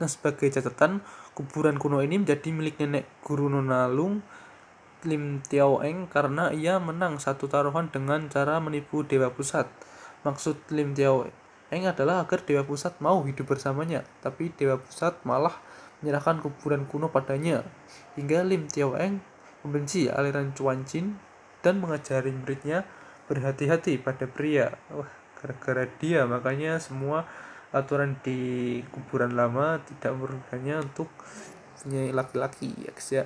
Nah, sebagai catatan, kuburan kuno ini menjadi milik nenek guru Nonalung Lim Tiao Eng karena ia menang satu taruhan dengan cara menipu Dewa Pusat. Maksud Lim Tiao Eng adalah agar Dewa Pusat mau hidup bersamanya, tapi Dewa Pusat malah menyerahkan kuburan kuno padanya. Hingga Lim Tiao Eng membenci aliran Cuan Chin dan mengajari muridnya berhati-hati pada pria. Wah, gara-gara dia makanya semua aturan di kuburan lama tidak memperbolehkannya untuk punya laki-laki ya guys ya